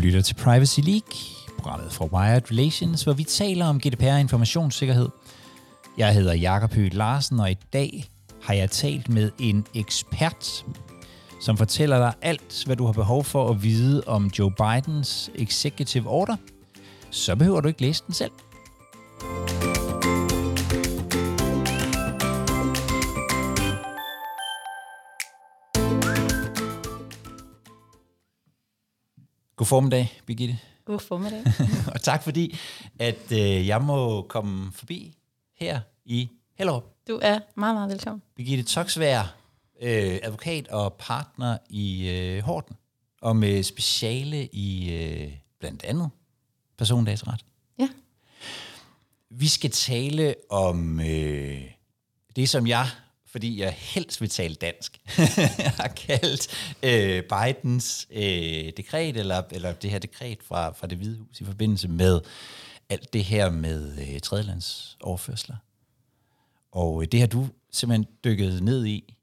lytter til Privacy League, programmet fra Wired Relations, hvor vi taler om GDPR og informationssikkerhed. Jeg hedder Jakob Høgh Larsen, og i dag har jeg talt med en ekspert, som fortæller dig alt, hvad du har behov for at vide om Joe Bidens executive order. Så behøver du ikke læse den selv. God formiddag, Birgitte. God formiddag. og tak fordi, at øh, jeg må komme forbi her i Hellerup. Du er meget, meget velkommen. Birgitte Toksvær, øh, advokat og partner i øh, Horten, og med speciale i øh, blandt andet persondagsret. Ja. Vi skal tale om øh, det, som jeg, fordi jeg helst vil tale dansk, har kaldt øh, Bidens øh, dekret, eller, eller det her dekret fra, fra det hvide hus i forbindelse med alt det her med øh, tredjelandsoverførsler. Og øh, det har du simpelthen dykket ned i.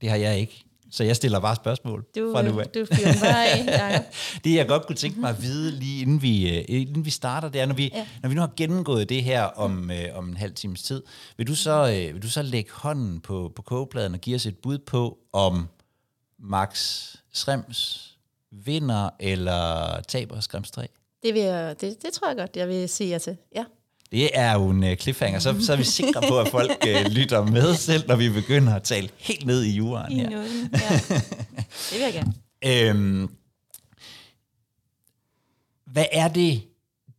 Det har jeg ikke. Så jeg stiller bare spørgsmål Du, fra nu af. du bare af, Jacob. Det jeg godt kunne tænke mig at vide lige inden vi, øh, inden vi starter, det er, når vi, ja. Ja. når vi nu har gennemgået det her om, øh, om en halv times tid, vil du, så, øh, vil du så lægge hånden på, på kogepladen og give os et bud på, om Max Schrems vinder eller taber Schrems 3? Det, vil jeg, det, det tror jeg godt, jeg vil sige jer til. Ja. Det er jo en uh, cliffhanger, så, så er vi sikre på, at folk uh, lytter med, selv når vi begynder at tale helt ned i juraen I her. nåden. Ja. Det vil jeg gerne. Øhm, hvad er det,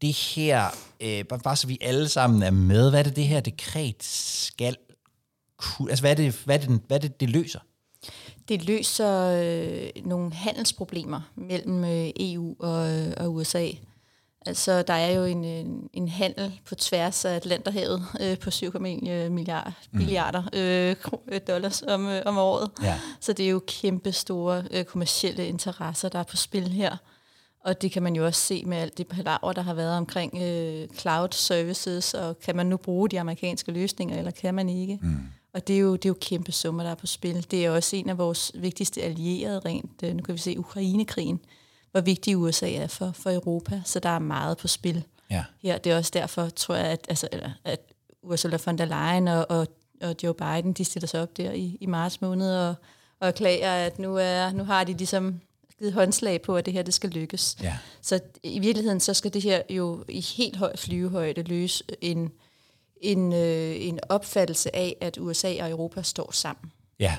det her, øh, bare, bare så vi alle sammen er med, hvad er det, det her dekret skal kunne, altså hvad er det, hvad er det, hvad er det, det løser? Det løser øh, nogle handelsproblemer mellem øh, EU og, øh, og USA. Altså, der er jo en, en, en handel på tværs af Atlanterhavet øh, på 7,1 milliarder, milliarder øh, øh, dollars om, øh, om året. Ja. Så det er jo kæmpe store øh, kommercielle interesser, der er på spil her. Og det kan man jo også se med alt det palaver, der har været omkring øh, cloud services, og kan man nu bruge de amerikanske løsninger, eller kan man ikke? Mm. Og det er, jo, det er jo kæmpe summer, der er på spil. Det er også en af vores vigtigste allierede rent. øh, Nu kan vi se Ukrainekrigen, hvor vigtig USA er for, for Europa, så der er meget på spil Ja. her. Det er også derfor, tror jeg, at, altså, eller, at Ursula von der Leyen og, og, og Joe Biden, de stiller sig op der i, i marts måned og, og erklærer, at nu, er, nu har de ligesom givet håndslag på, at det her det skal lykkes. Ja. Så i virkeligheden, så skal det her jo i helt høj flyvehøjde løse en, en, øh, en opfattelse af, at USA og Europa står sammen. Ja.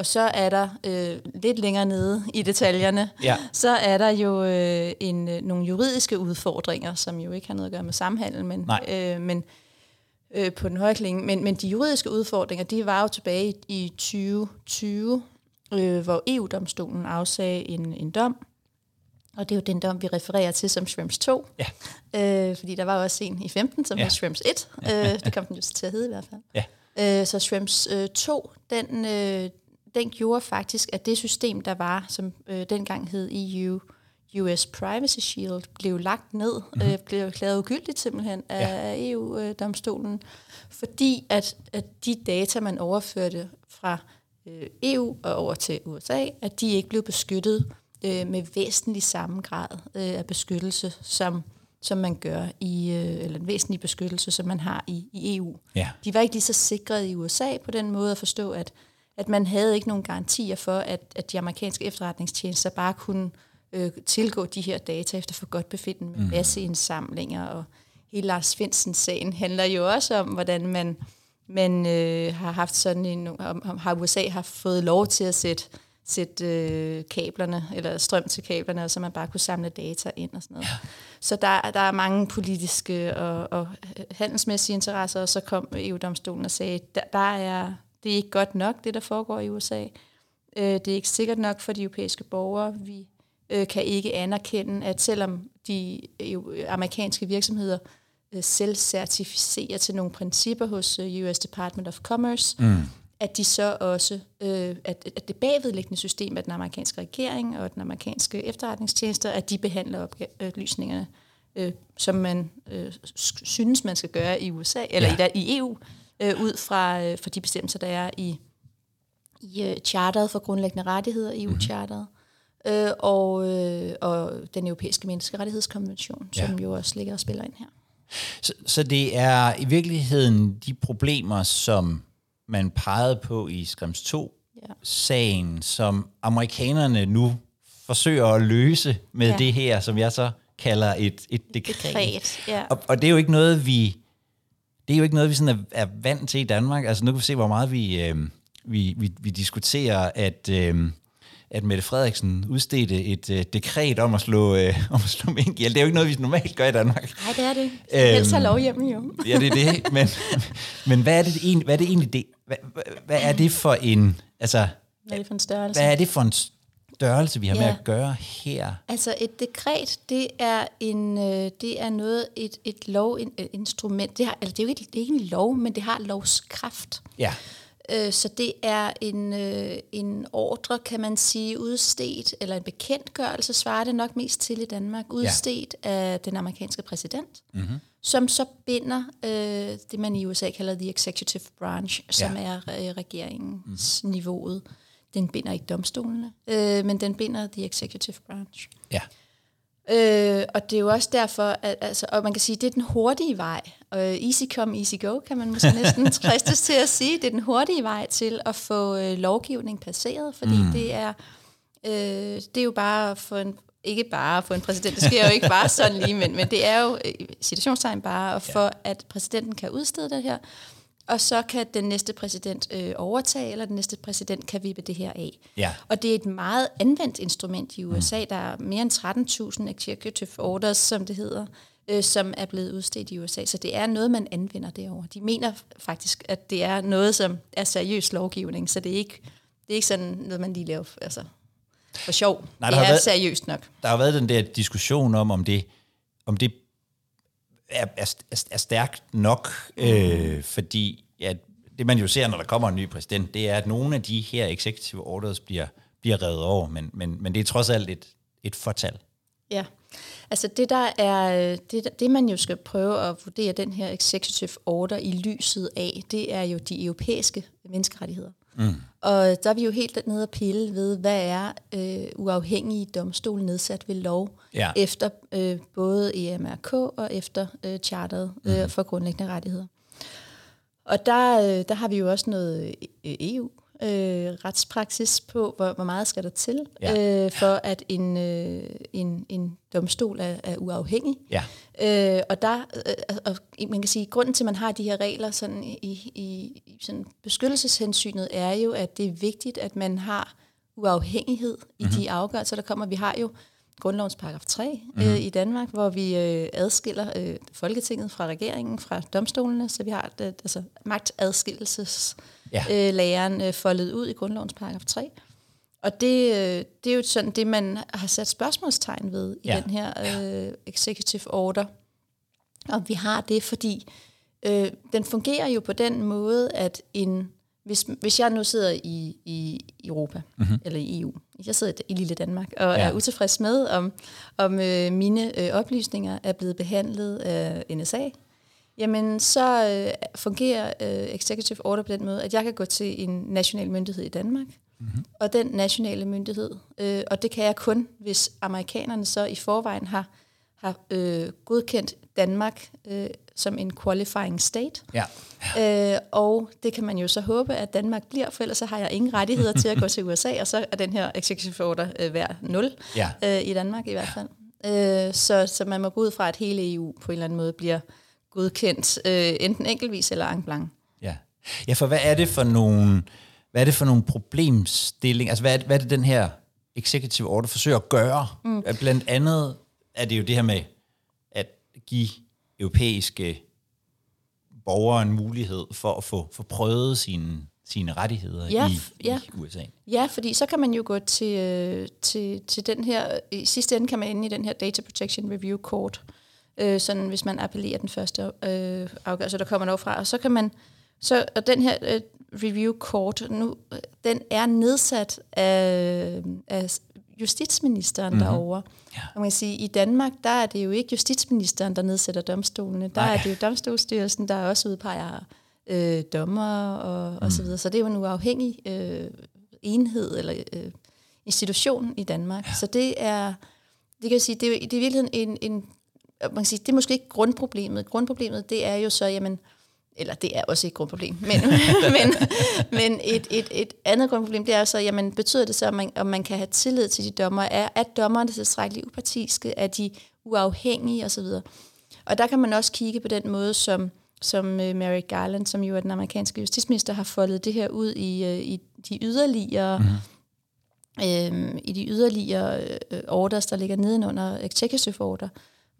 Og så er der øh, lidt længere nede i detaljerne, Ja. så er der jo øh, en, øh, nogle juridiske udfordringer, som jo ikke har noget at gøre med samhandel, men, Nej. øh, men øh, på den høje klinge. Men, men de juridiske udfordringer, de var jo tilbage i, i 2020, øh, hvor EU-domstolen afsagde en, en dom, og det er jo den dom, vi refererer til som Shrimps 2. Ja. Øh, fordi der var også en i 15, som ja. hed Shrimps 1. Øh, det kom den jo til at hedde i hvert fald. Ja. Øh, så Shrimps øh, 2, den, øh, den gjorde faktisk, at det system, der var, som øh, dengang hed EU, US Privacy Shield, blev lagt ned, mm-hmm. øh, blev erklæret ugyldigt simpelthen af, Ja. EU-domstolen, fordi at, at de data, man overførte fra øh, EU og over til USA, at de ikke blev beskyttet øh, med væsentlig samme grad øh, af beskyttelse, som, som man gør i, øh, eller en væsentlig beskyttelse, som man har i, i EU. Ja. De var ikke lige så sikret i USA på den måde at forstå, at, at man havde ikke nogen garantier for, at, at de amerikanske efterretningstjenester bare kunne øh, tilgå de her data efter for godt befinden med mm. masseindsamlinger. Og hele Lars Finsen-sagen handler jo også om, hvordan man, man øh, har haft sådan en, om, om, har USA har fået lov til at sætte sætte øh, kablerne, eller strøm til kablerne, og så man bare kunne samle data ind og sådan noget. Ja. Så der, der er mange politiske og, og handelsmæssige interesser, og så kom EU-domstolen og sagde, der, der er, det er ikke godt nok, det der foregår i USA. Øh, det er ikke sikkert nok for de europæiske borgere. Vi øh, kan ikke anerkende, at selvom de øh, amerikanske virksomheder øh, selv certificerer til nogle principper hos øh, US Department of Commerce, mm. at de så også, øh, at, at det bagvedliggende system af den amerikanske regering og den amerikanske efterretningstjenester, at de behandler oplysningerne, øh, som man øh, synes, man skal gøre i USA, eller Ja. i, i EU, øh, ud fra, øh, fra de bestemmelser, der er i, i uh, charteret for grundlæggende rettigheder, EU-charteret. øh, og, øh, og den europæiske menneskerettighedskonvention, Ja. som jo også ligger og spiller ind her. Så, så det er i virkeligheden de problemer, som man pegede på i Skrems 2 Ja. sagen, som amerikanerne nu forsøger at løse med. Ja. det her, som jeg så kalder et, et dekret. Dekret, ja. Og, og det er jo ikke noget, vi det er jo ikke noget, vi sådan er, er vant til i Danmark. Altså nu kan vi se, hvor meget vi, øh, vi, vi, vi diskuterer, at, øh, at Mette Frederiksen udstedte et øh, dekret om at slå, øh, om at slå mink ihjel. Det er jo ikke noget, vi normalt gør i Danmark. Nej, det er det. Øhm, have lov hjemme jo. Ja, det er det. Men, men hvad, er det egentlig, hvad er det egentlig det? Hvad, hvad, hvad er det for en, altså, Hvad er det for en størrelse? hvad er det for en størrelse, vi har med Ja. at gøre her? Altså et dekret, det er en, øh, det er noget et et lovinstrument. Det har, altså det er jo ikke, det er ikke en lov, men det har lovskraft. Ja, Øh, Så det er en, øh, en ordre, kan man sige, udstedt, eller en bekendtgørelse, svarer det nok mest til i Danmark, udstedt ja. af den amerikanske præsident, mm-hmm. som så binder øh, det, man i USA kalder the executive branch, som ja. er øh, regeringens mm-hmm. niveauet. Den binder ikke domstolene, øh, men den binder the executive branch. ja. Øh, og det er jo også derfor, at altså, og man kan sige, det er den hurtige vej. Og easy come, easy go, kan man måske næsten fristes til at sige. Det er den hurtige vej til at få øh, lovgivning passeret, fordi mm. det er øh, det er jo bare for en ikke bare for en præsident, det sker jo ikke bare sådan lige, men, men det er jo øh, situationstegn bare, og for at præsidenten kan udstede det her, og så kan den næste præsident øh, overtage, eller den næste præsident kan vippe det her af. Ja. Og det er et meget anvendt instrument i USA. Der er mere end 13.000 executive orders, som det hedder, øh, som er blevet udstedt i USA. Så det er noget, man anvender derovre. De mener faktisk, at det er noget, som er seriøs lovgivning, så det er ikke, det er ikke sådan noget, man lige laver altså, for sjov. Nej, det er været- seriøst nok. Der har været den der diskussion om, om det, om det er, er, er, stærkt nok, øh, fordi ja, det man jo ser, når der kommer en ny præsident, det er, at nogle af de her executive orders bliver, bliver revet over, men, men, men det er trods alt et, et fortal. Ja, altså det der er, det, det man jo skal prøve at vurdere den her executive order i lyset af, det er jo de europæiske menneskerettigheder. Mm. Og der er vi jo helt nede og pille ved, hvad er øh, uafhængige domstol nedsat ved lov, Ja. efter øh, både EMRK og efter øh, charteret øh, for grundlæggende rettigheder. Og der, øh, der har vi jo også noget øh, EU øh, retspraksis på, hvor, hvor meget skal der til, Ja. øh, for at en, øh, en, en domstol er, er uafhængig. Ja. Øh, og der, øh, og man kan sige, grunden til, at man har de her regler sådan i, i, i sådan beskyttelseshensynet, er jo, at det er vigtigt, at man har uafhængighed i mm-hmm. de afgørelser, der kommer. Vi har jo grundlovens paragraf 3 mm-hmm. øh, i Danmark, hvor vi øh, adskiller øh, Folketinget fra regeringen, fra domstolene, så vi har det, altså magtadskillelseslæren Ja. øh, læren, øh, foldet ud i grundlovens paragraf 3. Og det, øh, det er jo sådan det, man har sat spørgsmålstegn ved i Ja. den her øh, executive order. Og vi har det, fordi øh, den fungerer jo på den måde, at en, hvis, hvis jeg nu sidder i, i Europa, mm-hmm. eller i EU, jeg sidder i lille Danmark, og Ja. er utilfreds med, om, om øh, mine øh, oplysninger er blevet behandlet af NSA, jamen så øh, fungerer øh, executive order på den måde, at jeg kan gå til en national myndighed i Danmark, mm-hmm. og den nationale myndighed, øh, og det kan jeg kun, hvis amerikanerne så i forvejen har, har øh, godkendt Danmark øh, som en qualifying state. Ja. Øh, og det kan man jo så håbe, at Danmark bliver, for ellers så har jeg ingen rettigheder til at gå til USA, og så er den her executive order øh, værd 0 Ja. øh, i Danmark i hvert fald. Øh, så, så man må gå ud fra, at hele EU på en eller anden måde bliver godkendt, øh, enten enkeltvis eller en blanc. Ja. ja, for hvad er det for nogle, hvad er det for nogle problemstillinger? Altså, hvad er, hvad er det, den her executive order forsøger at gøre? Mm. Blandt andet er det jo det her med at give europæiske borgere en mulighed for at få, få prøvet sine, sine rettigheder Ja, i, ja. i USA. Ja, fordi så kan man jo gå til, øh, til, til den her, i sidste ende kan man ende i den her Data Protection Review Court, øh, sådan hvis man appellerer den første øh, afgørelse, der kommer fra, og så kan man, så, og den her øh, Review Court, nu, øh, den er nedsat af, af justitsministeren mm-hmm. derovre. Ja. Og man kan sige, i Danmark, der er det jo ikke justitsministeren, der nedsætter domstolene. Der Nej. er det jo domstolsstyrelsen, der også udpeger øh, dommer og, og så videre. Så det er jo en uafhængig øh, enhed eller øh, institution i Danmark. Ja. Så det er, det kan jeg sige, det er, det er virkelig en, en man kan sige, det er måske ikke grundproblemet. Grundproblemet, det er jo så, jamen, eller det er også et grundproblem, men, men, men et, et, et andet grundproblem, det er så, jamen, betyder det så, at man, om man kan have tillid til de dommer? Er, er dommerne tilstrækkeligt upartiske? Er de uafhængige osv.? Og der kan man også kigge på den måde, som, som uh, Mary Garland, som jo er den amerikanske justitsminister, har foldet det her ud i, uh, i de yderligere mm-hmm. øhm, i de yderligere øh, orders, der ligger nedenunder executive order,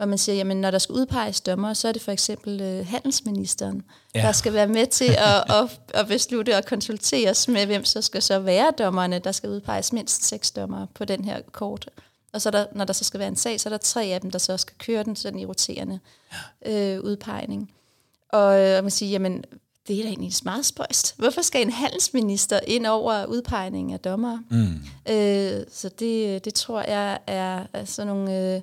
hvor man siger, jamen når der skal udpeges dommer, så er det for eksempel øh, handelsministeren, ja. der skal være med til at, at, at beslutte og konsulteres med, hvem så skal så være dommerne. Der skal udpeges mindst seks dommer på den her kort. Og så der, når der så skal være en sag, så er der tre af dem, der så skal køre den sådan i roterende øh, udpegning. Og øh, man siger, jamen det er da egentlig meget spøjst. Hvorfor skal en handelsminister ind over udpegningen af dommer? Mm. Øh, så det, det tror jeg er, sådan nogle... Øh,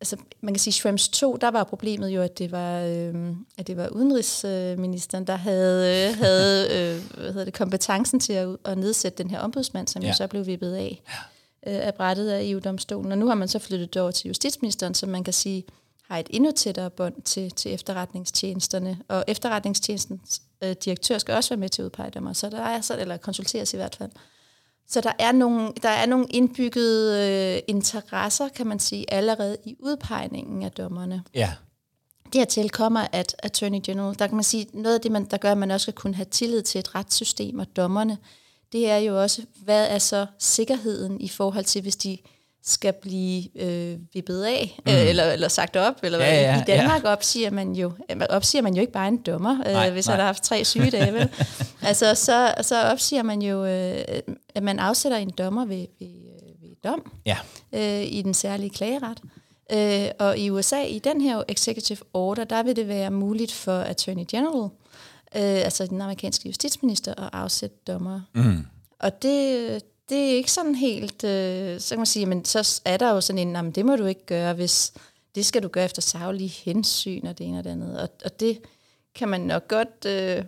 altså, man kan sige, Schrems 2, der var problemet jo, at det var, øh, at det var udenrigsministeren, der havde, øh, havde øh, hvad hedder det, kompetencen til at, at nedsætte den her ombudsmand, som ja. jo så blev vippet af, øh, af brættet af EU-domstolen. Og nu har man så flyttet det over til justitsministeren, som man kan sige har et endnu tættere bånd til, til efterretningstjenesterne. Og efterretningstjenestens øh, direktør skal også være med til at udpege dem, så der er så, eller konsulteres i hvert fald. Så der er nogle, der er nogle indbyggede øh, interesser, kan man sige, allerede i udpegningen af dommerne. Ja. Dertil kommer, at Attorney General, der kan man sige, noget af det, man, der gør, at man også skal kunne have tillid til et retssystem og dommerne, det er jo også, hvad er så sikkerheden i forhold til, hvis de skal blive øh, vippet af, mm. øh, eller, eller sagt op. Eller ja, ja, I Danmark ja. opsiger, man jo, opsiger man jo ikke bare en dommer, øh, nej, hvis nej. han har haft tre sygedage. vel? altså, så, så opsiger man jo, øh, at man afsætter en dommer ved, ved, øh, ved dom ja. øh, i den særlige klageret. Øh, og i USA, i den her executive order, der vil det være muligt for Attorney General, øh, altså den amerikanske justitsminister, at afsætte dommer. Mm. Og det, det er ikke sådan helt, øh, så kan man sige, men så er der jo sådan en, jamen, det må du ikke gøre, hvis det skal du gøre efter savlige hensyn og det ene og det andet. Og, og det kan man nok godt, øh,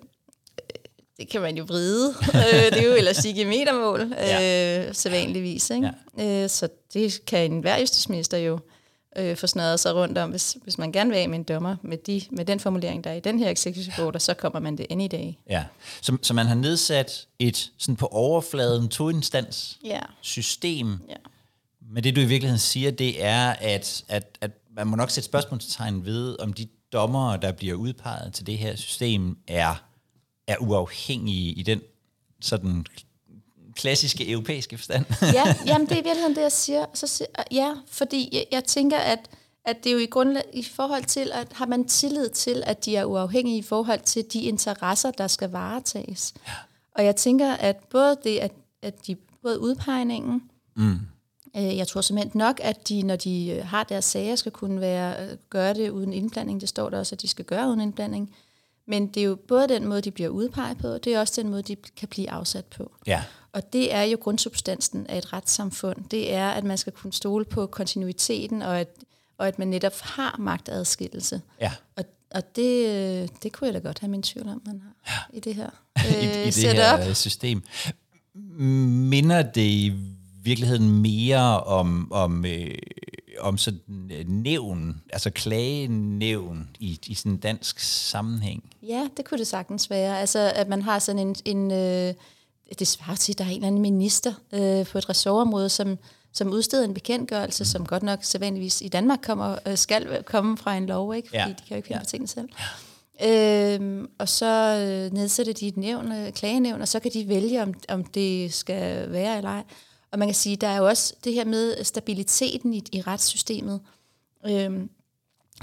det kan man jo vride. øh, det er jo elastik i metermål, øh, ja. sædvanligvis. Ikke? Ja. Øh, så det kan enhver justitsminister jo øh, få snadret sig rundt om. Hvis, hvis man gerne vil af med en dommer med, de, med den formulering, der er i den her executive order, så kommer man det any day. Ja, så, så man har nedsat et sådan på overfladen to-instans ja. system. Ja. Men det du i virkeligheden siger, det er, at, at, at man må nok sætte spørgsmålstegn ved, om de dommere, der bliver udpeget til det her system, er, er uafhængige i den sådan klassiske europæiske forstand. ja, jamen det er i virkeligheden det, jeg siger. Så, ja, fordi jeg, jeg tænker, at, at det er jo i, grundlag, i forhold til, at har man tillid til, at de er uafhængige i forhold til de interesser, der skal varetages. Ja. Og jeg tænker, at både det, at, at de både udpegningen, mm. øh, jeg tror simpelthen nok, at de, når de øh, har deres sager, skal kunne være, øh, gøre det uden indblanding. Det står der også, at de skal gøre uden indblanding. Men det er jo både den måde, de bliver udpeget på, det er også den måde, de kan blive afsat på. Ja. Og det er jo grundsubstansen af et retssamfund. Det er, at man skal kunne stole på kontinuiteten, og at, og at man netop har magtadskillelse. Ja. Og, og det, det kunne jeg da godt have min tvivl om, man har ja. i det her, øh, I, i det her system. Minder det i virkeligheden mere om, om, øh, om sådan nævn, altså klagenævn i, i sådan en dansk sammenhæng? Ja, det kunne det sagtens være. Altså, at man har sådan en... en øh, det svarer til, at der er en eller anden minister øh, på et ressortområde, som, som udsteder en bekendtgørelse, som godt nok sædvanligvis i Danmark kommer, øh, skal komme fra en lov, ikke? fordi ja. de kan jo ikke finde ja. på tingene selv. Øhm, og så øh, nedsætter de et nævn, øh, klagenævn, og så kan de vælge, om, om det skal være eller ej. Og man kan sige, der er jo også det her med stabiliteten i, i retssystemet. Øhm,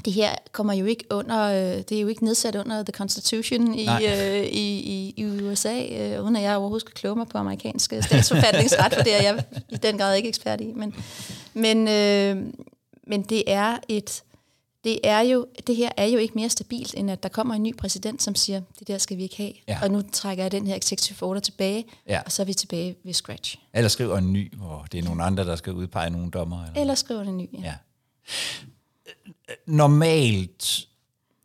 det her kommer jo ikke under, øh, det er jo ikke nedsat under the constitution i, øh, i, i, i USA, øh, uden at jeg overhovedet skal kloge mig på amerikansk statsforfatningsret, for det er jeg i den grad ikke ekspert i. Men, men, øh, men det er et, det er jo, det her er jo ikke mere stabilt, end at der kommer en ny præsident, som siger, det der skal vi ikke have. Ja. Og nu trækker jeg den her executive order tilbage, ja. og så er vi tilbage ved scratch. Eller skriver en ny, hvor det er nogle andre, der skal udpege nogle dommer. Eller, eller skriver en ny, ja. ja normalt,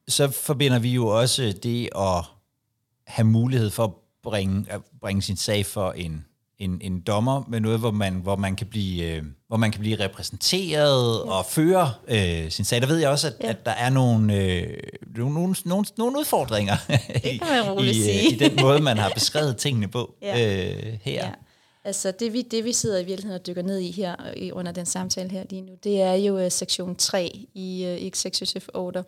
så forbinder vi jo også det at have mulighed for at bringe, at bringe sin sag for en, en, en dommer med noget, hvor man, hvor man kan blive, øh, hvor man kan blive repræsenteret ja. og føre øh, sin sag. Der ved jeg også, at, ja. at der er nogle, øh, nogle, nogle, nogle udfordringer i, i, øh, i den måde, man har beskrevet tingene på ja. øh, her. Ja. Altså det vi, det vi sidder i virkeligheden og dykker ned i her i, under den samtale her lige nu, det er jo uh, sektion 3 i uh, Executive Order,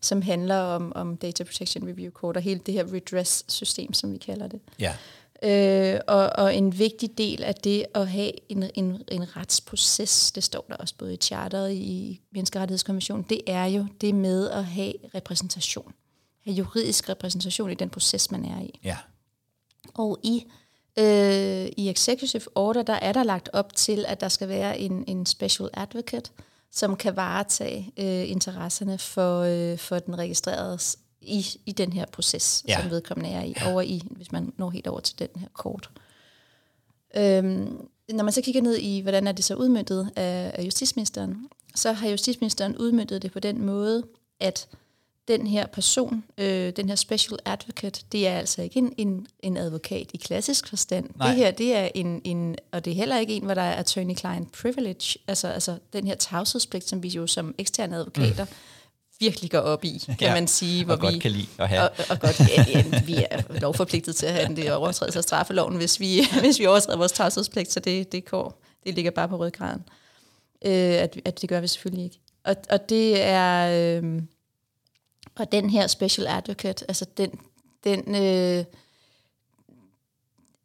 som handler om, om Data Protection Review Code og hele det her redress-system, som vi kalder det. Ja. Øh, og, og en vigtig del af det at have en, en, en retsproces, det står der også både i charteret i Menneskerettighedskonventionen, det er jo det med at have repræsentation. Have juridisk repræsentation i den proces, man er i. Ja. Og i øh, i Executive Order, der er der lagt op til, at der skal være en, en special advocate, som kan varetage øh, interesserne for, øh, for den registrerede i, i den her proces, ja. som vedkommende er i, over i, hvis man når helt over til den her kort. Øhm, når man så kigger ned i, hvordan er det så udmyndtet af, af justitsministeren, så har justitsministeren udmyndtet det på den måde, at den her person, øh, den her special advocate, det er altså ikke en, en, en advokat i klassisk forstand. Nej. Det her, det er en, en, og det er heller ikke en, hvor der er attorney-client privilege, altså, altså den her tavshedspligt, som vi jo som eksterne advokater mm virkelig går op i, kan ja, man sige. Hvor og godt vi, kan lide at have. Og, og godt, ja, ja, vi er lovforpligtet til at have det overtrædelse af straffeloven, hvis vi, hvis vi overtræder vores tavshedspligt, så det, det, går, det ligger bare på rødgraden. Øh, at, at det gør vi selvfølgelig ikke. Og, og det er... Øh, og den her special advocate, altså den, den øh,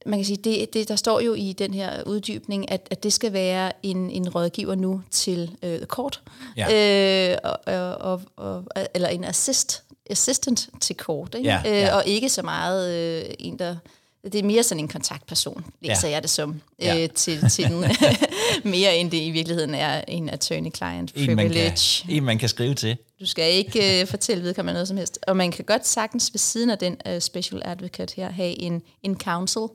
man kan sige, det, det, der står jo i den her uddybning, at, at det skal være en, en rådgiver nu til øh, kort, ja. øh, og, og, og, eller en assist, assistant til kort, ikke? Ja, ja. Øh, og ikke så meget øh, en, der det er mere sådan en kontaktperson, læser ja. jeg det som, ja. øh, til, til den, mere end det i virkeligheden er en attorney-client privilege. En man, kan, en, man kan skrive til. Du skal ikke øh, fortælle vedkommende noget som helst. Og man kan godt sagtens ved siden af den uh, special advocate her have en, en counsel,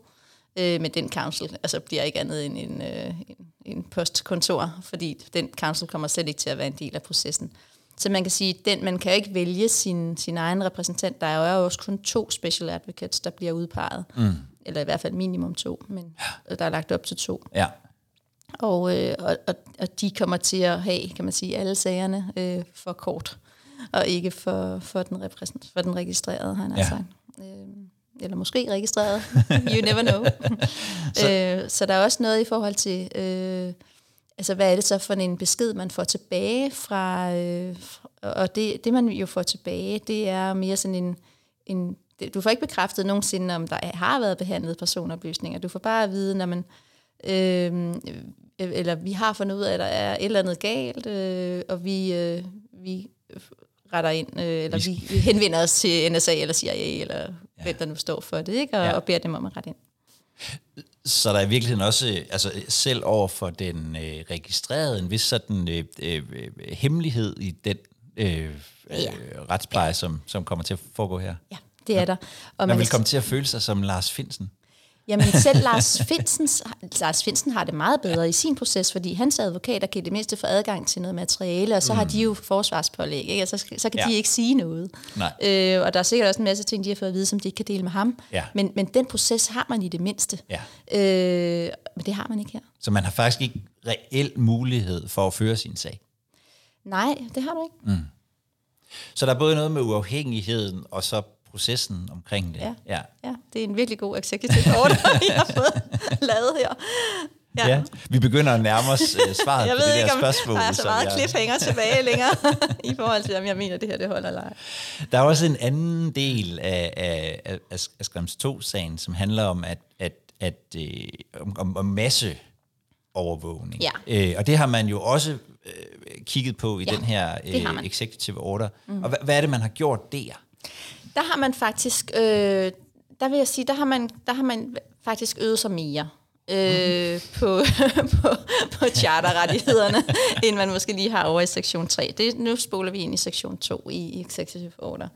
øh, men den counsel altså, bliver ikke andet end en, øh, en, en postkontor, fordi den counsel kommer slet ikke til at være en del af processen. Så man kan sige, den man kan ikke vælge sin, sin egen repræsentant. Der er jo også kun to special advocates, der bliver udpeget. Mm. Eller i hvert fald minimum to, men ja. der er lagt op til to. Ja. Og, øh, og, og, og de kommer til at have, kan man sige, alle sagerne øh, for kort, og ikke for, for, den, repræsent, for den registrerede, har han ja. sagt. Øh, eller måske registreret. you never know. så. Øh, så der er også noget i forhold til... Øh, altså hvad er det så for en besked, man får tilbage fra, øh, og det, det man jo får tilbage, det er mere sådan en, en du får ikke bekræftet nogensinde, om der har været behandlet personoplysninger. Du får bare at vide, når man, øh, eller vi har fundet ud af, at der er et eller andet galt, øh, og vi, øh, vi retter ind, øh, eller vi, vi henvender os til NSA eller CIA, eller ja. hvem der nu står for det, ikke? Og, ja. og beder dem om at rette ind. Så der er i virkeligheden også, altså selv over for den øh, registrerede, en vis sådan øh, øh, hemmelighed i den øh, ja. øh, retspleje, som, som kommer til at foregå her. Ja, det er der. Og man, man vil komme til at føle sig som Lars Finsen. Jamen selv Lars Finsen, Lars Finsen har det meget bedre i sin proces, fordi hans advokater kan det mindste få adgang til noget materiale, og så mm. har de jo forsvarspålæg, ikke? Og så, så kan ja. de ikke sige noget. Nej. Øh, og der er sikkert også en masse ting, de har fået at vide, som de ikke kan dele med ham. Ja. Men, men den proces har man i det mindste. Ja. Øh, men det har man ikke her. Så man har faktisk ikke reel mulighed for at føre sin sag? Nej, det har du ikke. Mm. Så der er både noget med uafhængigheden, og så processen omkring det. Ja, ja. ja det er en virkelig god executive order, vi har fået lavet her. Ja. ja, vi begynder at nærme os uh, svaret jeg på det der ikke, spørgsmål. Jeg ikke, om er så meget cliffhanger tilbage længere, i forhold til, om jeg mener, at det her det holder eller ej. Der er også en anden del af, af, af, af Skrems 2-sagen, som handler om, at, at, at, øh, om, om masse overvågning. Ja. Øh, og det har man jo også øh, kigget på i ja, den her øh, executive order. Mm. Og hvad, hvad er det, man har gjort der? Der har man faktisk, øh, der vil jeg sige, der har man, der har man faktisk øvet sig mere øh, mm. på, på, på charterrettighederne, end man måske lige har over i sektion 3. Det, nu spoler vi ind i sektion 2 i Executive Order.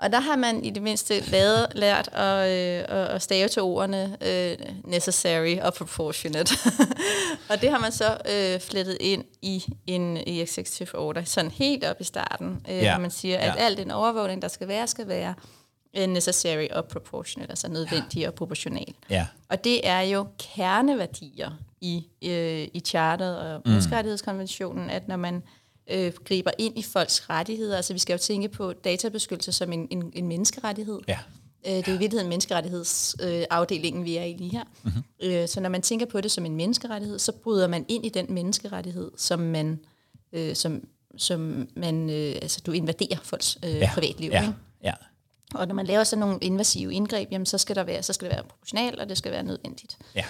Og der har man i det mindste lavet, lært at, øh, at stave til ordene øh, necessary og proportionate. og det har man så øh, flettet ind i en i executive order, sådan helt op i starten, øh, ja. man siger, at ja. al den overvågning, der skal være, skal være Øh, necessary og proportionate, altså nødvendig ja. og proportional. Ja. Og det er jo kerneværdier i, øh, i charteret og mm. menneskerettighedskonventionen, at når man øh, griber ind i folks rettigheder, altså vi skal jo tænke på databeskyttelse som en, en, en menneskerettighed. Ja. Øh, det er i virkeligheden menneskerettighedsafdelingen, øh, vi er i lige her. Mm-hmm. Øh, så når man tænker på det som en menneskerettighed, så bryder man ind i den menneskerettighed, som man, øh, som, som man øh, altså du invaderer folks øh, ja. privatliv. Ja. Ikke? Ja. Og når man laver sådan nogle invasive indgreb, jamen, så skal der være, så skal det være proportionalt, og det skal være nødvendigt. Ja.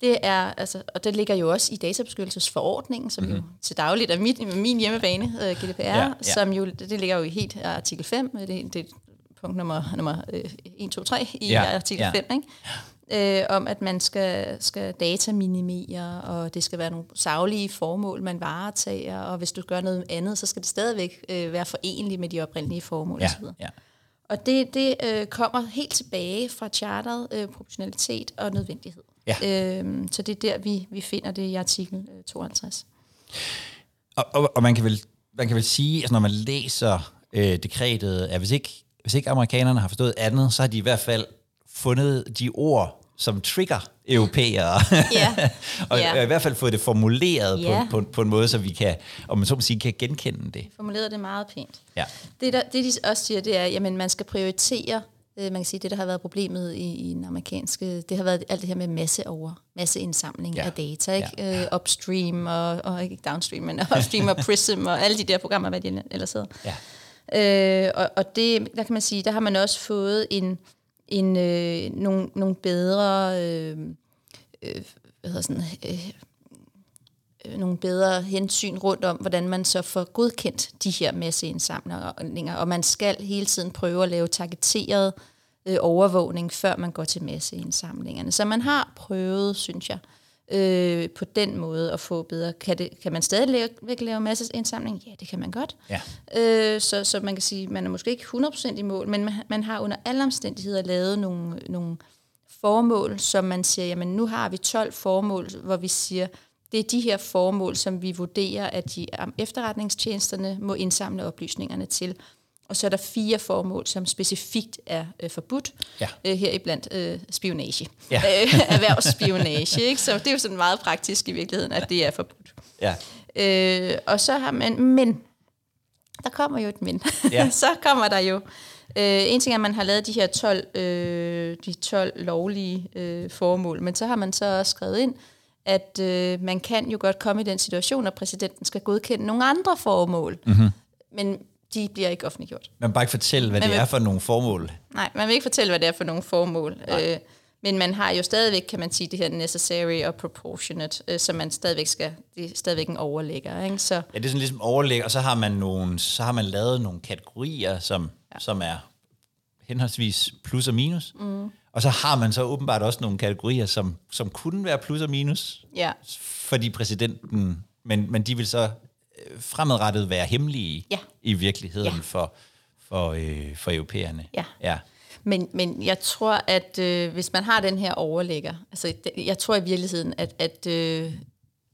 Det er, altså, og det ligger jo også i databeskyttelsesforordningen, som mm-hmm. jo til dagligt er mit, min hjemmebane, uh, GDPR, ja, ja. som jo, det ligger jo i helt artikel 5, det, det er punkt nummer, nummer uh, 1, 2, 3 i ja, artikel ja. 5, ikke? Uh, om at man skal, skal dataminimere, og det skal være nogle savlige formål, man varetager, og hvis du gør noget andet, så skal det stadigvæk uh, være forenligt med de oprindelige formål ja, osv. Ja. Og det, det øh, kommer helt tilbage fra charteret, øh, proportionalitet og nødvendighed. Ja. Øhm, så det er der, vi, vi finder det i artikel øh, 52. Og, og, og man, kan vel, man kan vel sige, at altså når man læser øh, dekretet, at hvis ikke, hvis ikke amerikanerne har forstået andet, så har de i hvert fald fundet de ord, som trigger europæere. Ja. og ja. i hvert fald fået det formuleret Ja. på, på, på en måde, så vi kan, om man så må sige, kan genkende det. Formuleret det meget pænt. Ja. Det, der, det de også siger, det er, at man skal prioritere øh, man kan sige, det, der har været problemet i, i den amerikanske, det har været alt det her med masse over, masseindsamling Ja. af data, ikke? Ja. Øh, upstream og, og ikke downstream, men upstream og Prism og alle de der programmer, hvad de ellers hedder. Ja. Øh, og, og det, der kan man sige, der har man også fået en, en, øh, nogle, nogle bedre, øh, øh, hvad hedder sådan, øh, øh, nogle bedre hensyn rundt om, hvordan man så får godkendt de her masseindsamlinger. Og man skal hele tiden prøve at lave targeteret øh, overvågning, før man går til masseindsamlingerne. Så man har prøvet, synes jeg, øh, på den måde at få bedre. Kan, det, kan man stadig lave, lave masseindsamling? Ja, det kan man godt. Ja. Øh, så, så man kan sige, man er måske ikke 100% i mål, men man, man har under alle omstændigheder lavet nogle, nogle formål, som man siger, jamen nu har vi 12 formål, hvor vi siger, det er de her formål, som vi vurderer, at de um, efterretningstjenesterne må indsamle oplysningerne til. Og så er der fire formål, som specifikt er øh, forbudt, Ja. øh, heriblandt øh, spionage. Ja. Øh, erhvervsspionage, ikke? Så det er jo sådan meget praktisk i virkeligheden, at det er forbudt. Ja. Øh, og så har man, men, der kommer jo et men. Ja. så kommer der jo, øh, en ting er, at man har lavet de her 12, øh, de 12 lovlige øh, formål, men så har man så også skrevet ind, at øh, man kan jo godt komme i den situation, at præsidenten skal godkende nogle andre formål, mm-hmm. men de bliver ikke offentliggjort. Man bare ikke fortælle, hvad Men det vil- er for nogle formål. Nej, man vil ikke fortælle, hvad det er for nogle formål. Øh, men man har jo stadigvæk, kan man sige, det her necessary og proportionate, øh, som man stadigvæk skal, det er stadigvæk en overlægger. Ikke? Så, Ja, det er sådan ligesom overlæg, og så har man nogle, så har man lavet nogle kategorier, som, ja. som er henholdsvis plus og minus. Mm. Og så har man så åbenbart også nogle kategorier, som, som kunne være plus og minus, ja. fordi præsidenten, men, men de vil så øh, fremadrettet være hemmelige Ja. i virkeligheden Ja. for, for, øh, for europæerne. Ja. ja. Men, men jeg tror, at øh, hvis man har den her overlægger, altså jeg tror i virkeligheden, at, at øh,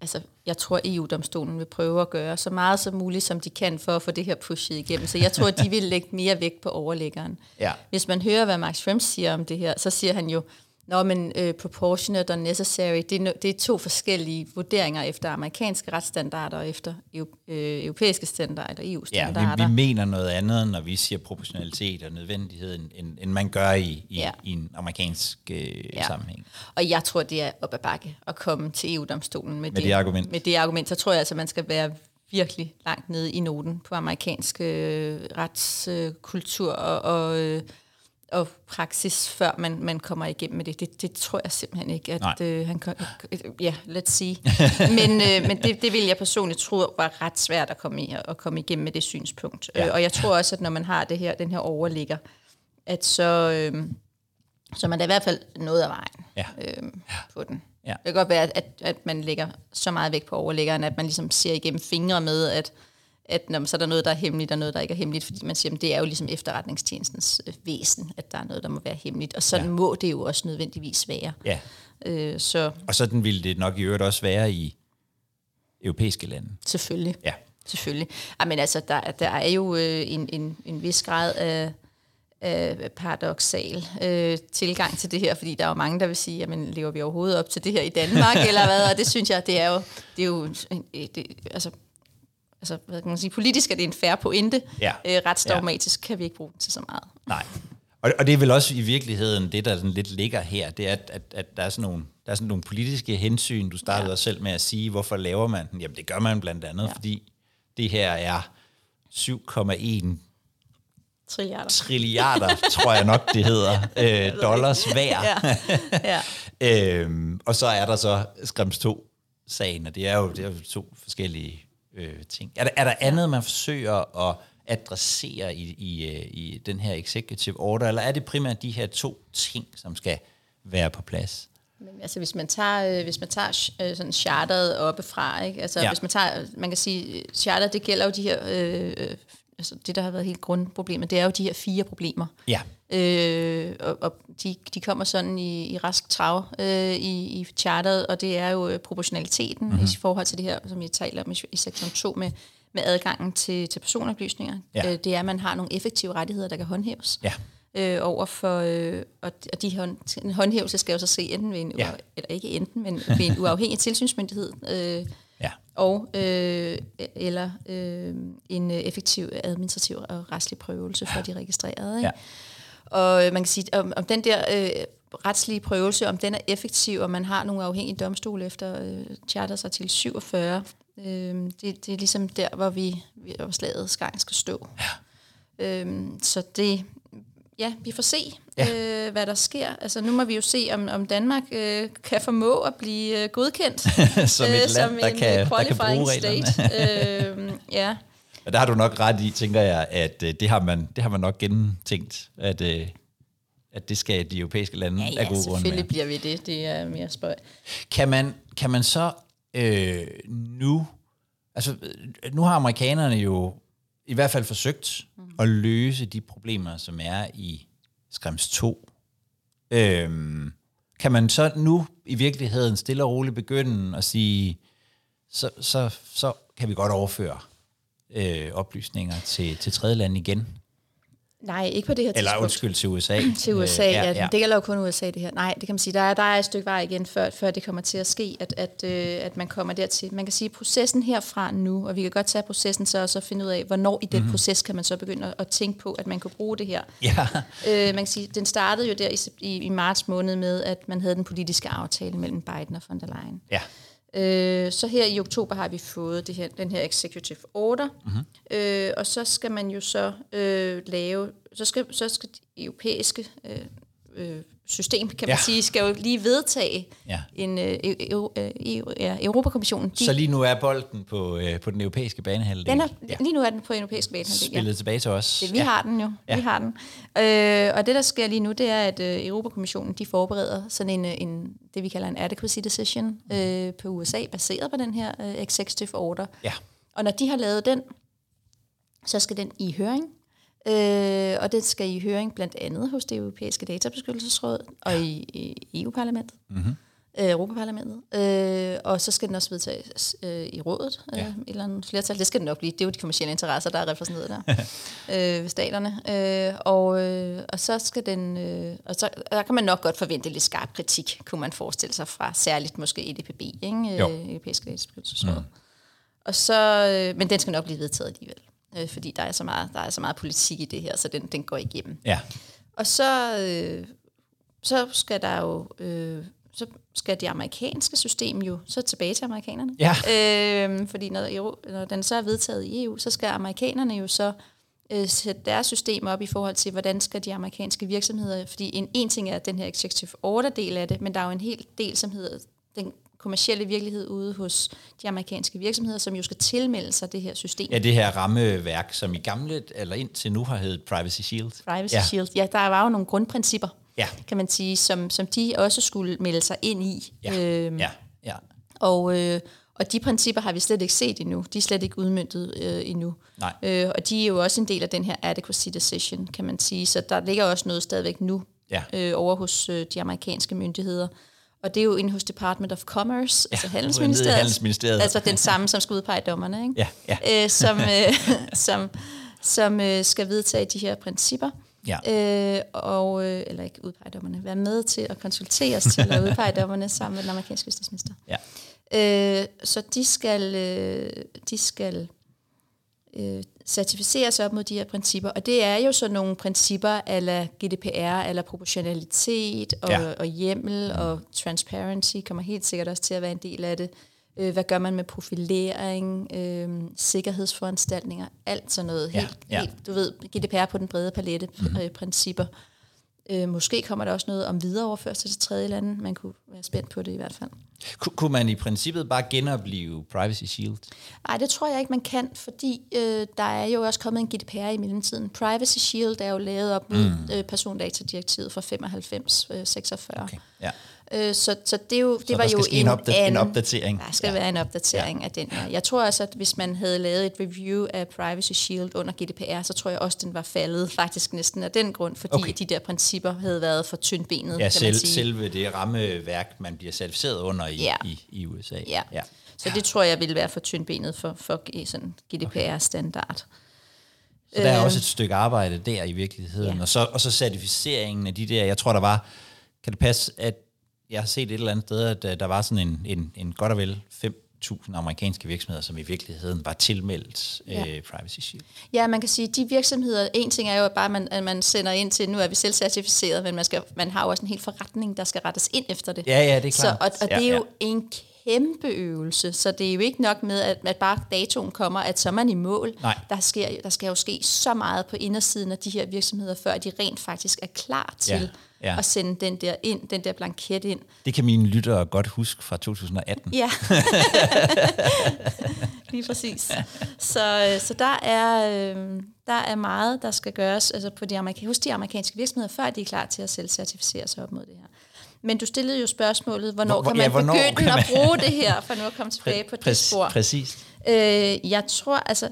altså, jeg tror, EU-domstolen vil prøve at gøre så meget som muligt, som de kan for at få det her pushet igennem. Så jeg tror, at de vil lægge mere vægt på overlæggeren. Ja. Hvis man hører, hvad Max Schrems siger om det her, så siger han jo, Nå, men øh, proportionate og necessary, det er, det er to forskellige vurderinger efter amerikanske retsstandarder og efter øh, europæiske standarder eller Ja, EU-standarder. vi, vi mener noget andet, når vi siger proportionalitet og nødvendighed, end, end, man gør i, i, Ja. i en amerikansk øh, Ja. sammenhæng. Og jeg tror, det er op ad bakke at komme til EU-domstolen med, Med det argument. Med det argument, så tror jeg altså, man skal være virkelig langt nede i noten på amerikansk øh, retskultur og, og, øh, og praksis, før man, man kommer igennem med det. Det, det tror jeg simpelthen ikke, Nej. at øh, han kan... Ja, let's see. men øh, men det, det vil jeg personligt tro var ret svært at komme, i, at komme igennem med det synspunkt. Ja. Øh, og jeg tror også, at når man har det her, den her overligger, at så... Øh, så man er i hvert fald noget af vejen Ja. øhm, på den. Ja. Det kan godt være, at, at man lægger så meget vægt på overlæggeren, at man ligesom ser igennem fingre med, at, at når, så er der noget, der er hemmeligt, og noget, der ikke er hemmeligt, fordi man siger, at det er jo ligesom efterretningstjenestens øh, væsen, at der er noget, der må være hemmeligt, og sådan Ja. må det jo også nødvendigvis være. Ja. Øh, så Og sådan ville det nok i øvrigt også være i europæiske lande. selvfølgelig. Ja. Selvfølgelig. Ja, men altså, der, der er jo øh, en, en, en vis grad af, øh, paradoxal øh, tilgang til det her, fordi der er jo mange, der vil sige, jamen lever vi overhovedet op til det her i Danmark, eller hvad? Og det synes jeg, det er jo, det er jo det, altså, altså, hvad kan man sige, politisk er det en færre pointe. Ja. Øh, retsdogmatisk ja. kan vi ikke bruge den til så meget. Nej. Og, og det er vel også i virkeligheden det, der sådan lidt ligger her, det er, at, at, at der, er sådan nogle, der er sådan nogle politiske hensyn. Du startede ja. også selv med at sige, hvorfor laver man den? Jamen det gør man blandt andet, ja. fordi det her er 7,1 Trilliarder. trilliarder, tror jeg nok, det hedder, øh, dollars hver. Ja. Ja. øhm, og så er der så Skrems 2-sagen, og det er jo, det er jo to forskellige øh, ting. Er der, er der andet, man forsøger at adressere i, i, øh, i den her executive order, eller er det primært de her to ting, som skal være på plads? Men, altså hvis man tager, øh, hvis man tager øh, sådan charteret oppefra, ikke? Altså Ja. hvis man tager, man kan sige, øh, charteret, det gælder jo de her, øh, øh, altså det der har været helt grundproblemet, det er jo de her fire problemer. Ja, Øh, og og de, de kommer sådan i, i rask trav øh, i, i charteret, og det er jo øh, proportionaliteten mm-hmm. i forhold til det her, som jeg taler om i, i sektion 2 med, med adgangen til, til personoplysninger. Ja. Øh, det er, at man har nogle effektive rettigheder, der kan håndhæves ja, øh, over for, øh, og og de hånd, en håndhævelse skal jo så ske enten ved en, Ja. eller ikke enten, men ved en uafhængig tilsynsmyndighed, øh, ja, og øh, eller øh, en effektiv administrativ og retslig prøvelse for de registrerede. Ikke? Ja. Og øh, man kan sige, om, om den der øh, retslige prøvelse, om den er effektiv, og man har nogle afhængige domstole efter øh, charters artikel 47, øh, det, det er ligesom der, hvor vi, hvor slaget gang skal stå. Ja. Øh, så det, ja, vi får se, ja. øh, hvad der sker. Altså nu må vi jo se, om, om Danmark øh, kan formå at blive øh, godkendt som et land, som der en kan, øh, der kan bruge reglerne. state. øh, ja. Og der har du nok ret i, tænker jeg, at øh, det har man, det har man nok gennemtænkt, at, øh, at det skal de europæiske lande Ja, af ja, gode grunde selvfølgelig med. bliver vi det. Det er mere spøj. Kan man, kan man så øh, nu, altså øh, nu har amerikanerne jo i hvert fald forsøgt mm. at løse de problemer, som er i Skrems 2. Øhm, kan man så nu i virkeligheden stille og roligt begynde at sige, så, så, så kan vi godt overføre øh, oplysninger til, til tredje land igen? Nej, ikke på det her Eller tidspunkt. undskyld, til USA. Til USA, Øh, ja, ja. Det gælder jo kun USA, det her. Nej, det kan man sige. Der er, der er et stykke vej igen, før, før det kommer til at ske, at, at, øh, at man kommer dertil. Man kan sige, processen herfra nu, og vi kan godt tage processen så, og så finde ud af, hvornår i den mm-hmm. proces kan man så begynde at, at tænke på, at man kan bruge det her. Ja, Øh, man kan sige, den startede jo der i, i, i marts måned med, at man havde den politiske aftale mellem Biden og von der Leyen. ja. Øh, så her i oktober har vi fået det her, den her executive order, mm-hmm. øh, og så skal man jo så øh, lave, så skal, så skal det europæiske øh, øh, system, kan man Ja. sige, skal jo lige vedtage Ja. en øh, EU, øh, EU, ja, Europakommissionen. De, Så lige nu er bolden på, øh, på den europæiske banehalvdel. den er, ja. Lige nu er den på europæisk bane. Spillet tilbage til os. Det, vi ja. har den jo. Ja. Ja. Vi har den. Øh, og det, der sker lige nu, det er, at øh, Europakommissionen de forbereder sådan en, øh, en, det, vi kalder en adequacy decision øh, på USA, baseret på den her øh, executive order. Ja. Og når de har lavet den, så skal den i høring. Øh, og den skal i høring blandt andet hos det europæiske databeskyttelsesråd og i, i EU-parlamentet. Mm-hmm. Øh, Europaparlamentet. Øh, og så skal den også vedtages øh, i rådet, øh, Ja. et eller andet flertal. Det skal den nok blive. Det er jo de kommersielle interesser, der er repræsenteret der øh, ved staterne. Øh, og, øh, og så skal den, øh, og så og der kan man nok godt forvente lidt skarp kritik, kunne man forestille sig fra særligt måske EDPB, ikke? Øh, Europæiske Databeskyttelsesråd. Mm. Og så, øh, men den skal nok blive vedtaget alligevel, øh, fordi der er, så meget, der er så meget politik i det her, så den, den går igennem. Ja. Og så, øh, så skal der jo, øh, så skal det amerikanske system jo så tilbage til amerikanerne. Ja. Øh, fordi når, Euro, når den så er vedtaget i EU, så skal amerikanerne jo så øh, sætte deres system op i forhold til, hvordan skal de amerikanske virksomheder, fordi en, en ting er den her executive order del af det, men der er jo en hel del, som hedder den kommercielle virkelighed ude hos de amerikanske virksomheder, som jo skal tilmelde sig det her system. Ja, det her rammeværk, som i gamle, eller indtil nu har heddet Privacy Shield. Privacy ja. Shield. Ja, der var jo nogle grundprincipper, Ja. kan man sige, som, som de også skulle melde sig ind i. Ja. Øhm, ja. ja. og, øh, og de principper har vi slet ikke set endnu. De er slet ikke udmyndtet øh, endnu. Nej. Øh, og de er jo også en del af den her adequacy decision, kan man sige. Så der ligger også noget stadigvæk nu Ja. øh, over hos øh, de amerikanske myndigheder. Og det er jo inde hos Department of Commerce, ja, altså Handelsministeriet. Handelsministeriet. Altså den samme, som skal udpege dommerne, ikke? Ja, ja. Øh, som, øh, som, som øh, skal vedtage de her principper. Ja. Øh, og, øh, eller ikke udpege dommerne, være med til at konsultere os til at udpege dommerne sammen med den amerikanske justitsminister. Ja. Øh, så de skal, øh, de skal øh, certificeres op mod de her principper, og det er jo sådan nogle principper ala GDPR, eller proportionalitet og, Ja. og hjemmel og transparency kommer helt sikkert også til at være en del af det. Øh, hvad gør man med profilering, øh, sikkerhedsforanstaltninger, alt sådan noget. Helt, ja. helt, du ved, GDPR på den brede palette mm. øh, principper. Øh, måske kommer der også noget om videreoverførsel til tredje lande. Man kunne være spændt på det i hvert fald. Ku- Kunne man i princippet bare genopleve Privacy Shield? Nej, det tror jeg ikke, man kan, fordi øh, der er jo også kommet en GDPR i mellemtiden. Privacy Shield er jo lavet op mod mm. øh, persondatadirektivet fra 95, øh, 46. Okay. Ja. Øh, så, så det, jo, det Så var jo en, opda- en anden, opdatering. Der skal ja. være en opdatering ja. af den her. Jeg tror også, at hvis man havde lavet et review af Privacy Shield under GDPR, så tror jeg også, den var faldet faktisk næsten af den grund, fordi Okay. okay. de der principper havde været for tyndbenet, Ja, kan selv, man sige. selve det rammeværk, man bliver certificeret under i, Ja. i, i USA. Ja. ja. Så det tror jeg ville være for tyndbenet for, for sådan GDPR-standard. Så der er Øh. også et stykke arbejde der i virkeligheden. Ja. Og, så, og så certificeringen af de der, jeg tror der var, kan det passe, at jeg har set et eller andet sted, at øh, der var sådan en, en, en godt og vel 5.000 amerikanske virksomheder, som i virkeligheden var tilmeldt Ja. øh, Privacy Shield. Ja, man kan sige, at de virksomheder, en ting er jo bare, at man, at man sender ind til, nu er vi selv certificeret, men man, skal, man har jo også en hel forretning, der skal rettes ind efter det. Ja, ja, det er Så, klart. og, og ja, det er jo ja. en kæmpe øvelse, så det er jo ikke nok med, at, at bare datoen kommer, at så er man i mål. Nej. Der, sker, der skal jo ske så meget på indersiden af de her virksomheder, før de rent faktisk er klar til Ja, ja. at sende den der ind, den der blanket ind. Det kan mine lyttere godt huske fra 2018. Ja, lige præcis. Så, øh, så der, er, øh, der er meget, der skal gøres altså på de amerika- hos de amerikanske virksomheder, før de er klar til at selv certificere sig op mod det her. Men du stillede jo spørgsmålet, hvornår Hvor- kan ja, man hvornår begynde kan man- at bruge det her, for nu at komme tilbage på det spor. Præcis. Øh, jeg tror, altså,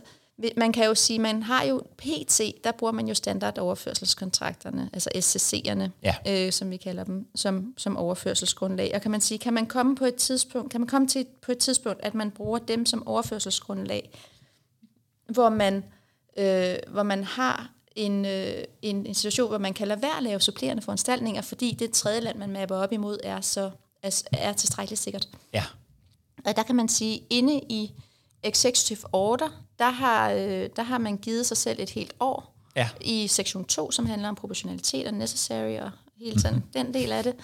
man kan jo sige, man har jo PT, der bruger man jo standardoverførselskontrakterne, altså SCC'erne, Ja. øh, som vi kalder dem, som, som overførselsgrundlag. Og kan man sige, kan man komme på et tidspunkt, kan man komme til på et tidspunkt, at man bruger dem som overførselsgrundlag, hvor man, øh, hvor man har en, øh, en, en situation, hvor man kan lade være at lave supplerende foranstaltninger, fordi det tredje land, man mapper op imod, er, så, er, er tilstrækkeligt sikkert. Ja. Og der kan man sige, inde i executive order, der har, øh, der har man givet sig selv et helt år Ja. i sektion 2, som handler om proportionalitet og necessary og hele sådan mm-hmm. den del af det.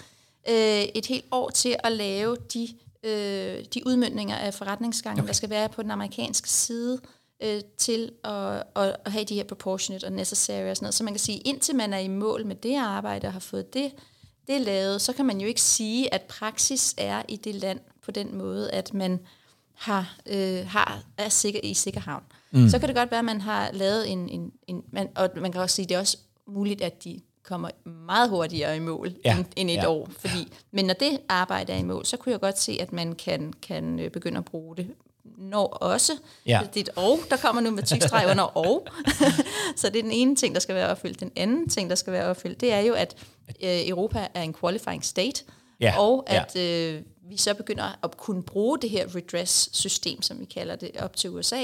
Øh, et helt år til at lave de, øh, de udmyndninger af forretningsgangen, okay. der skal være på den amerikanske side, øh, til at, at, at have de her proportionate og necessary og sådan noget. Så man kan sige, indtil man er i mål med det arbejde og har fået det, det lavet, så kan man jo ikke sige, at praksis er i det land på den måde, at man har, øh, har er sikker, i sikker havn. Mm. Så kan det godt være, at man har lavet en... en, en man, og man kan også sige, at det er også muligt, at de kommer meget hurtigere i mål Ja, ja. end, end et ja. ja. år. Fordi, men når det arbejde er i mål, så kunne jeg godt se, at man kan, kan øh, begynde at bruge det når også. Ja. Det er et og, der kommer nu med tykstreg under og. så det er den ene ting, der skal være opfyldt. Den anden ting, der skal være opfyldt, det er jo, at øh, Europa er en qualifying state, Ja, og ja. at øh, vi så begynder at kunne bruge det her redress-system, som vi kalder det, op til USA.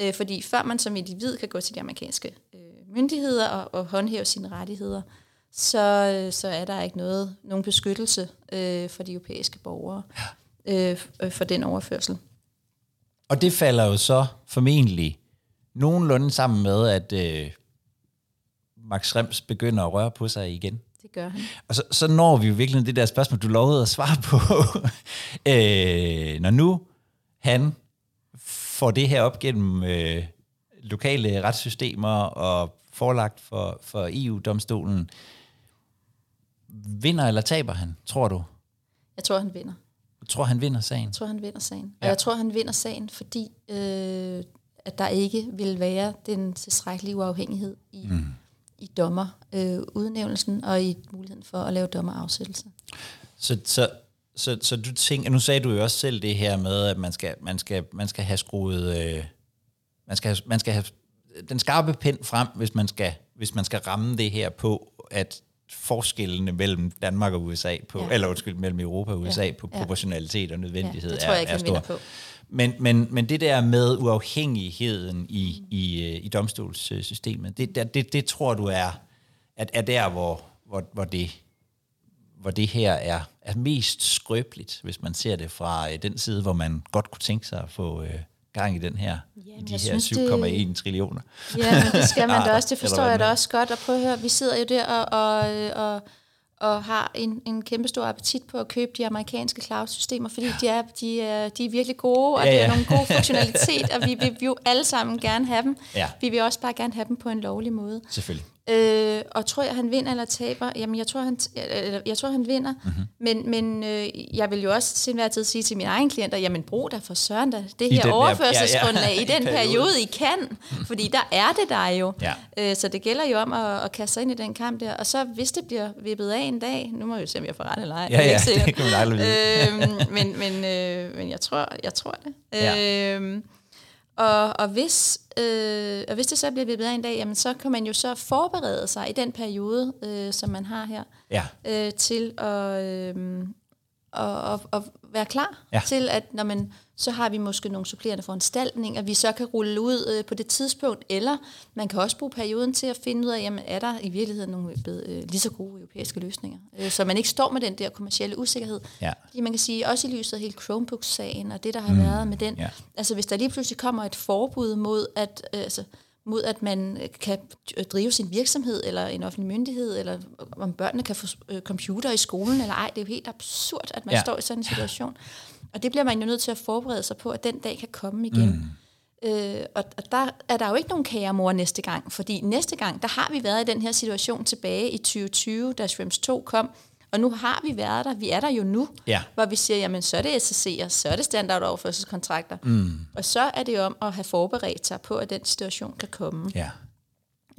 Øh, fordi før man som individ kan gå til de amerikanske øh, myndigheder og, og håndhæve sine rettigheder, så, øh, så er der ikke noget, nogen beskyttelse øh, for de europæiske borgere øh, øh, for den overførsel. Og det falder jo så formentlig nogenlunde sammen med, at øh, Max Rems begynder at røre på sig igen. Det gør han. Og så, så når vi jo virkelig det der spørgsmål, du lovede at svare på. øh, når nu han får det her op gennem øh, lokale retssystemer og forlagt for, for EU-domstolen, vinder eller taber han, tror du? Jeg tror, han vinder. Du tror, han vinder sagen? Jeg tror, han vinder sagen. Og Ja. jeg tror, han vinder sagen, fordi øh, at der ikke vil være den tilstrækkelige uafhængighed i, mm. I dommer øh, udnævnelsen og i muligheden for at lave dommerafsættelse. Så, så, så, så du tænker, nu sagde du jo også selv det her med, at man skal, man skal, man skal have skruet, øh, man, skal have, man skal have den skarpe pind frem, hvis man skal, hvis man skal ramme det her på, at forskellene mellem Danmark og USA, på, ja. Eller undskyld, mellem Europa og USA Ja, på proportionalitet og nødvendighed Ja, det tror jeg er, er stor. på. Men, men, men det der med uafhængigheden i, i, øh, i domstolssystemet, det, det, det, det tror du er, er, er der, hvor, hvor, hvor, det, hvor det her er, er mest skrøbeligt, hvis man ser det fra øh, den side, hvor man godt kunne tænke sig at få øh, gang i den her, Jamen, i de her synes, 7,1 det- trillioner. Ja, men det skal man da også. Det forstår jeg da også godt. Og prøv at høre, vi sidder jo der og, og, og, og har en, en kæmpe stor appetit på at købe de amerikanske cloud-systemer, fordi de er, de er, de er virkelig gode, og Ja, ja, det er nogle gode funktionalitet, og vi vil jo alle sammen gerne have dem. Ja. Vi vil også bare gerne have dem på en lovlig måde. Selvfølgelig. Øh, og tror jeg, han vinder eller taber? Jamen, jeg tror, han, eller, jeg tror, han vinder. Mhm. Mm-hmm. Men, men øh, jeg vil jo også til enhver tid sige til mine egne klienter, jamen brug da for søren da det I her overførselsgrundlag ja, ja, i den periode, I kan. Fordi der er det der jo. Ja. Øh, så det gælder jo om at, at kaste sig ind i den kamp der. Og så hvis det bliver vippet af en dag, nu må vi jo se, om jeg får ret eller ej. Ja, ja, det kan man aldrig vide. øhm, men, men, øh, men jeg tror, jeg tror det. Ja. Øhm, og, og, hvis, øh, og hvis det så bliver af en dag, jamen, så kan man jo så forberede sig i den periode, øh, som man har her, Ja. øh, til at, øh, at, at, at være klar Ja. til, at når man, så har vi måske nogle supplerende foranstaltninger, vi så kan rulle ud øh, på det tidspunkt, eller man kan også bruge perioden til at finde ud af, jamen, er der i virkeligheden nogle bedre, øh, lige så gode europæiske løsninger, øh, så man ikke står med den der kommercielle usikkerhed. Ja. Fordi man kan sige, også i lyset af hele Chromebook-sagen, og det, der har mm. været med den, Ja. altså hvis der lige pludselig kommer et forbud mod, at, øh, altså, mod at man øh, kan øh, drive sin virksomhed, eller en offentlig myndighed, eller om børnene kan få øh, computer i skolen, eller ej, det er jo helt absurd, at man Ja. står i sådan en situation. Og det bliver man jo nødt til at forberede sig på, at den dag kan komme igen. Mm. Øh, og, og der er der jo ikke nogen kæremor næste gang, fordi næste gang, der har vi været i den her situation tilbage i 2020, da Shrimps 2 kom, og nu har vi været der, vi er der jo nu, Ja. hvor vi siger, jamen så er det SSC'er, så er det standardoverførselskontrakter, mm. og så er det om at have forberedt sig på, at den situation kan komme. Ja.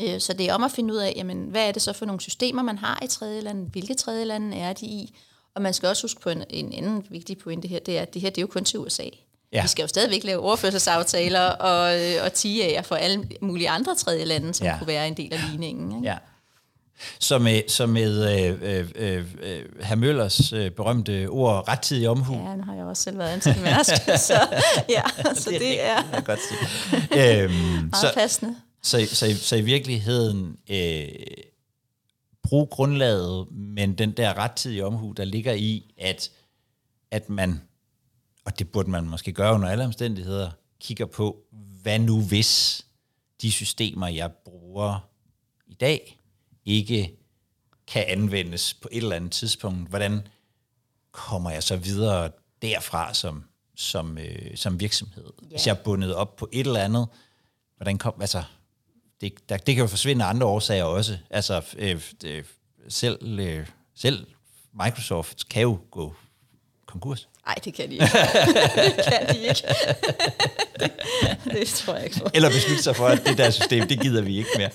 Øh, Så det er om at finde ud af, jamen, hvad er det så for nogle systemer, man har i tredje lande, hvilke tredje lande er de i, og man skal også huske på en, en anden vigtig pointe her, det er, at det her det er jo kun til USA. Ja. Vi skal jo stadigvæk lave overførselsaftaler og, og TIA'er for alle mulige andre tredje lande, som ja. kunne være en del af ligningen. Ikke? Ja. Så med, så med øh, øh, øh, øh, herr Møllers øh, berømte ord, rettidig omhu, Ja, nu har jeg også selv været ansat i Mærsk, så, ja, så det er det kan jeg godt sige. øhm, meget så, passende. så, så, i- så i virkeligheden øh, brug grundlaget, men den der rettidige omhu, der ligger i, at, at man, og det burde man måske gøre under alle omstændigheder, kigger på, hvad nu hvis de systemer, jeg bruger i dag, ikke kan anvendes på et eller andet tidspunkt. Hvordan kommer jeg så videre derfra som, som, øh, som virksomhed? Yeah. Hvis jeg er bundet op på et eller andet, hvordan kom, altså, det, der, det kan jo forsvinde af andre årsager også. Altså, øh, øh, selv, øh, selv Microsoft kan jo gå konkurs. Nej, det kan de ikke. det kan de ikke. det, det tror jeg ikke på. Eller beslutte sig for, at det der system, det gider vi ikke mere.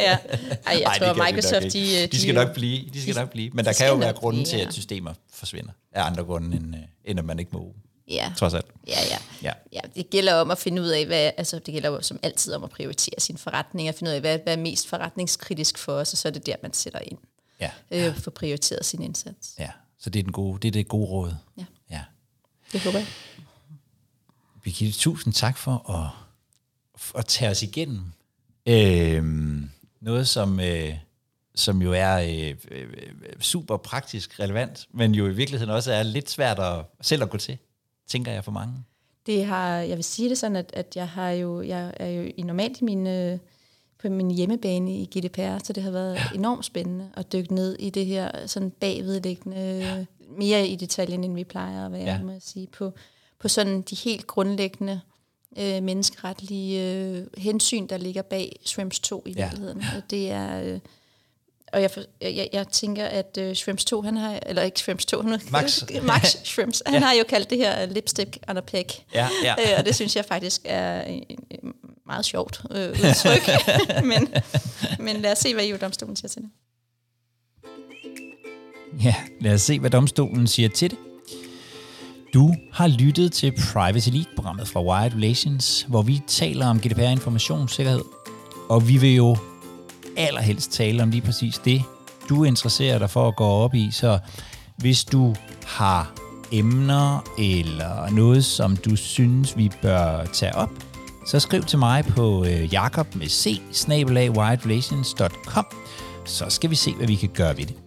Ja. Ej, jeg Ej, tror, de nok Microsoft, ikke. de, de skal nok blive. De skal de- nok blive. Men der de kan jo være grunde til, ja. at systemer forsvinder. Af andre grunde, end, øh, end at man ikke må bruge. Ja. Trods alt. Ja, ja. Ja. ja. det gælder om at finde ud af, hvad, altså det gælder jo som altid om at prioritere sin forretning, og finde ud af, hvad, hvad er mest forretningskritisk for os, og så er det der, man sætter ind, Ja. øh, for prioriteret sin indsats. ja. Så det er, den gode, det er det gode råd. Ja. ja. Det håber jeg. Birgitte, tusind tak for at, for at tage os igennem øhm, noget, som, øh, som jo er øh, øh, super praktisk relevant, men jo i virkeligheden også er lidt svært at, selv at gå til, tænker jeg for mange. Det har, jeg vil sige det sådan, at, at jeg har jo, jeg er jo i normalt i min, øh, på min hjemmebane i GDPR, så det har været ja. enormt spændende at dykke ned i det her sådan bagvedliggende, ja. mere i detaljen, end vi plejer at være, Ja. ja. må jeg sige, på, på sådan de helt grundlæggende øh, menneskeretlige øh, hensyn, der ligger bag Shrimps 2 i Ja. virkeligheden. Og Det er... Øh, og jeg, jeg, jeg tænker, at uh, Shrimps 2, han har, eller ikke Shrimps 2, han, Max. Max Shrimps, han har jo kaldt det her lipstick on a pig. Ja, ja. Øh, og det synes jeg faktisk er en, en meget sjovt øh, udtryk. men, men lad os se, hvad EU-domstolen siger til det. Ja, lad os se, hvad domstolen siger til det. Du har lyttet til Privacy League-programmet fra Wired Relations, hvor vi taler om GDPR informationssikkerhed. Og vi vil jo allerhelst tale om lige præcis det, du interesserer dig for at gå op i. Så hvis du har emner eller noget, som du synes, vi bør tage op, så skriv til mig på øh, jakob med c, så skal vi se, hvad vi kan gøre ved det.